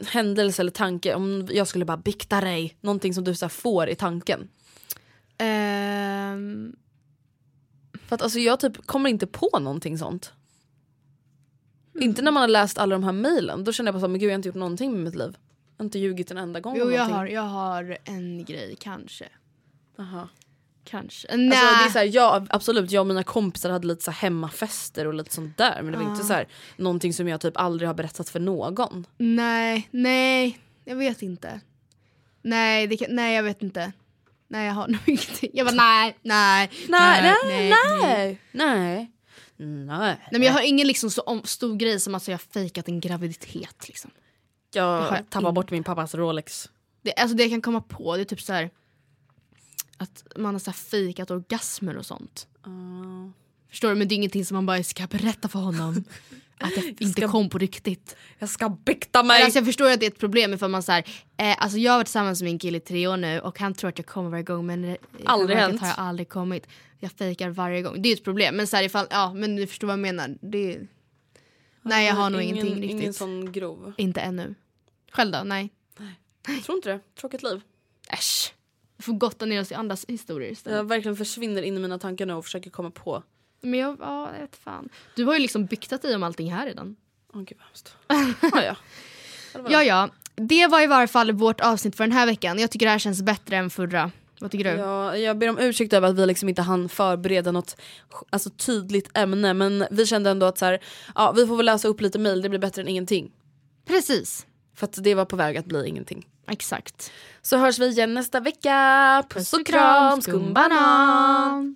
händelse eller tanke om jag skulle bara bikta dig, någonting som du så här, får i tanken? Ehm, För att alltså jag typ kommer inte på någonting sånt. Inte när man har läst alla de här mejlen, då känner jag bara så, men gud jag har inte gjort någonting med mitt liv. Jag har inte ljugit en enda gång Jo jag har, jag har en grej kanske. Aha. Kanske. Alltså, det är så här, ja, absolut, jag och mina kompisar hade lite så hemmafester och lite sånt där men det var inte så här, någonting som jag typ aldrig har berättat för någon. nej, nej, jag vet inte. Nej, det kan, nej jag vet inte. Nej jag har [laughs] nog ingenting. Jag bara nej, nej, Nej, nej, nej. nej, nej. Nej. Nej men jag har ingen liksom så om, stor grej som att jag har fejkat en graviditet liksom. Jag jag inte. bort min pappas Rolex. Det, alltså det jag kan komma på det är typ så här att man har så fejkat orgasmer och sånt. Förstår du? Men det är ingenting som man bara ska berätta för honom. [laughs] Att jag inte ska- kom på riktigt. Jag ska bikta mig! Alltså jag förstår att det är ett problem ifall man så här, eh, alltså jag har varit tillsammans med min kille i tre år nu och han tror att jag kommer varje gång men Aldrig hänt. har jag aldrig kommit. Jag fejkar varje gång. Det är ett problem. Men så här ifall, ja men du förstår vad jag menar. Det, nej jag har nog ingen, ingenting Ingen riktigt. sån grov. Inte ännu. Själv då? Nej. Jag tror inte det. Tråkigt liv. Äsch. Får gotta ner oss i andras historier istället. Jag verkligen försvinner in i mina tankar nu och försöker komma på. Men jag, ja, jag vet fan. Du har ju liksom byktat dig om allting här redan. Åh gud vad hemskt. ja, ja. [laughs] Ja, ja. Det var i varje fall vårt avsnitt för den här veckan. Jag tycker det här känns bättre än förra. Vad tycker du? Ja, jag ber om ursäkt över att vi liksom inte hann förbereda något alltså, tydligt ämne men vi kände ändå att så här, ja, vi får väl läsa upp lite mail, det blir bättre än ingenting. Precis. För att det var på väg att bli ingenting. Exakt. Så hörs vi igen nästa vecka. Puss och kram, skumbanan!